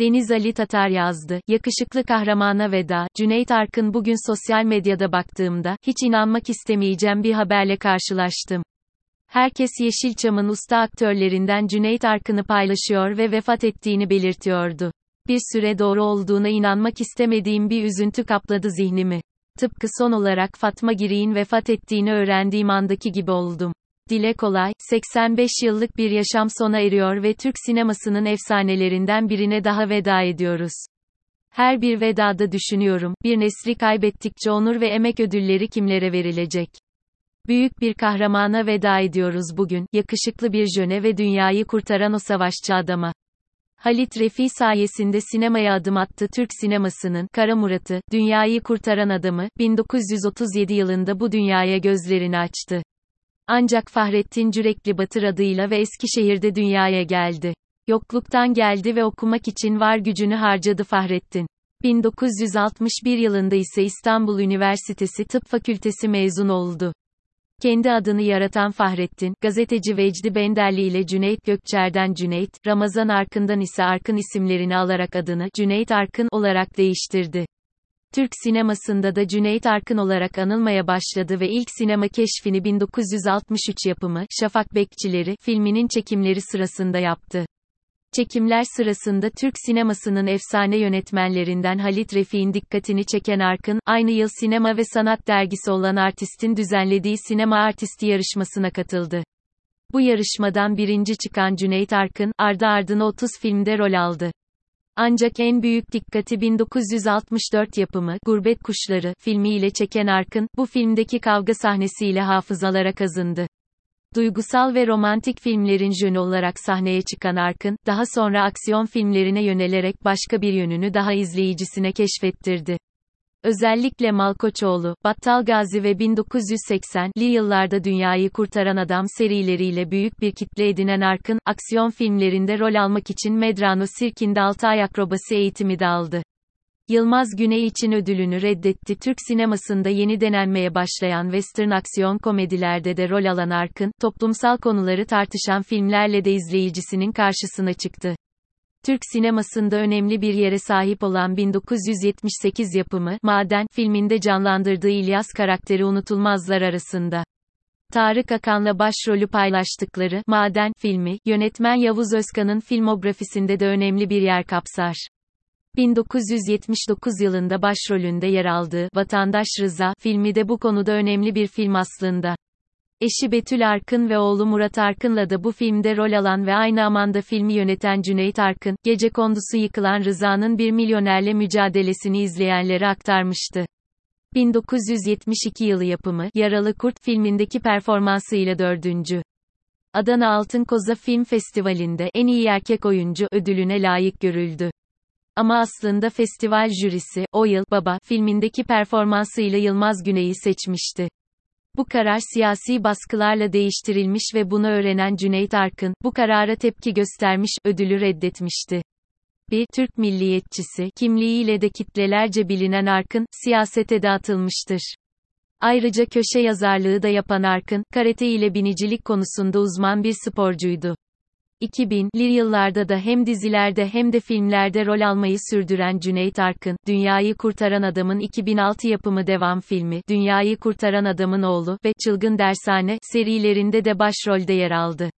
Deniz Ali Tatar yazdı. Yakışıklı kahramana veda. Cüneyt Arkın bugün sosyal medyada baktığımda, hiç inanmak istemeyeceğim bir haberle karşılaştım. Herkes Yeşilçam'ın usta aktörlerinden Cüneyt Arkın'ı paylaşıyor ve vefat ettiğini belirtiyordu. Bir süre doğru olduğuna inanmak istemediğim bir üzüntü kapladı zihnimi. Tıpkı son olarak Fatma Girik'in vefat ettiğini öğrendiğim andaki gibi oldum. Dile kolay, 85 yıllık bir yaşam sona eriyor ve Türk sinemasının efsanelerinden birine daha veda ediyoruz. Her bir vedada düşünüyorum, bir nesli kaybettikçe onur ve emek ödülleri kimlere verilecek? Büyük bir kahramana veda ediyoruz bugün, yakışıklı bir jöne ve dünyayı kurtaran o savaşçı adama. Halit Refi sayesinde sinemaya adım attı Türk sinemasının, Kara Murat'ı, dünyayı kurtaran adamı, 1937 yılında bu dünyaya gözlerini açtı. Ancak Fahrettin Cürekli Batır adıyla ve Eskişehir'de dünyaya geldi. Yokluktan geldi ve okumak için var gücünü harcadı Fahrettin. 1961 yılında ise İstanbul Üniversitesi Tıp Fakültesi mezun oldu. Kendi adını yaratan Fahrettin, gazeteci Vecdi Benderli ile Cüneyt Gökçer'den Cüneyt, Ramazan Arkın'dan ise Arkın isimlerini alarak adını Cüneyt Arkın olarak değiştirdi. Türk sinemasında da Cüneyt Arkın olarak anılmaya başladı ve ilk sinema keşfini 1963 yapımı Şafak Bekçileri filminin çekimleri sırasında yaptı. Çekimler sırasında Türk sinemasının efsane yönetmenlerinden Halit Refik'in dikkatini çeken Arkın, aynı yıl Sinema ve Sanat dergisi olan Artist'in düzenlediği Sinema Artisti yarışmasına katıldı. Bu yarışmadan birinci çıkan Cüneyt Arkın, ardı ardına 30 filmde rol aldı. Ancak en büyük dikkati 1964 yapımı Gurbet Kuşları filmiyle çeken Arkın, bu filmdeki kavga sahnesiyle hafızalara kazındı. Duygusal ve romantik filmlerin jönü olarak sahneye çıkan Arkın, daha sonra aksiyon filmlerine yönelerek başka bir yönünü daha izleyicisine keşfettirdi. Özellikle Malkoçoğlu, Battal Gazi ve 1980'li yıllarda Dünyayı Kurtaran Adam serileriyle büyük bir kitle edinen Arkın, aksiyon filmlerinde rol almak için Medrano Sirkinde 6 ay akrobasi eğitimi de aldı. Yılmaz Güney için ödülünü reddetti. Türk sinemasında yeni denenmeye başlayan western aksiyon komedilerde de rol alan Arkın, toplumsal konuları tartışan filmlerle de izleyicisinin karşısına çıktı. Türk sinemasında önemli bir yere sahip olan 1978 yapımı Maden filminde canlandırdığı İlyas karakteri unutulmazlar arasında. Tarık Akan'la başrolü paylaştıkları Maden filmi, yönetmen Yavuz Özkan'ın filmografisinde de önemli bir yer kapsar. 1979 yılında başrolünde yer aldığı Vatandaş Rıza filmi de bu konuda önemli bir film aslında. Eşi Betül Arkın ve oğlu Murat Arkın'la da bu filmde rol alan ve aynı amanda filmi yöneten Cüneyt Arkın, gece kondusu yıkılan Rıza'nın bir milyonerle mücadelesini izleyenlere aktarmıştı. 1972 yılı yapımı Yaralı Kurt filmindeki performansıyla dördüncü. Adana Altın Koza Film Festivali'nde en iyi erkek oyuncu ödülüne layık görüldü. Ama aslında festival jürisi, o yıl, Baba, filmindeki performansıyla Yılmaz Güney'i seçmişti. Bu karar siyasi baskılarla değiştirilmiş ve bunu öğrenen Cüneyt Arkın, bu karara tepki göstermiş, ödülü reddetmişti. Bir Türk milliyetçisi kimliğiyle de kitlelerce bilinen Arkın, siyasete de atılmıştır. Ayrıca köşe yazarlığı da yapan Arkın, karate ile binicilik konusunda uzman bir sporcuydu. 2000'li yıllarda da hem dizilerde hem de filmlerde rol almayı sürdüren Cüneyt Arkın, Dünyayı Kurtaran Adam'ın 2006 yapımı devam filmi, Dünyayı Kurtaran Adam'ın Oğlu ve Çılgın Dershane serilerinde de başrolde yer aldı.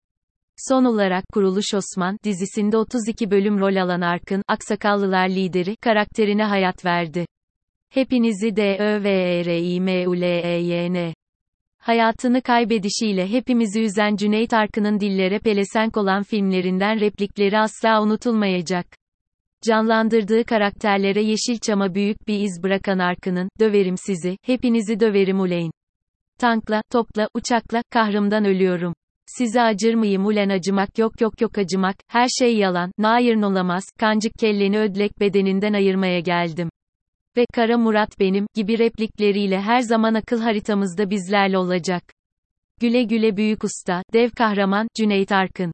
Son olarak Kuruluş Osman dizisinde 32 bölüm rol alan Arkın, Aksakallılar lideri karakterine hayat verdi. Hepinizi D Ö V E R I M U L E Y N Hayatını kaybedişiyle hepimizi üzen Cüneyt Arkın'ın dillere pelesenk olan filmlerinden replikleri asla unutulmayacak. Canlandırdığı karakterlere Yeşilçam'a büyük bir iz bırakan Arkın'ın, döverim sizi, hepinizi döverim uleyn. Tankla, topla, uçakla, kahrımdan ölüyorum. Size acır mıyım ulen acımak yok yok yok acımak, her şey yalan, nair olamaz, kancık kelleni ödlek bedeninden ayırmaya geldim ve Kara Murat benim gibi replikleriyle her zaman akıl haritamızda bizlerle olacak. Güle güle büyük usta, dev kahraman Cüneyt Arkın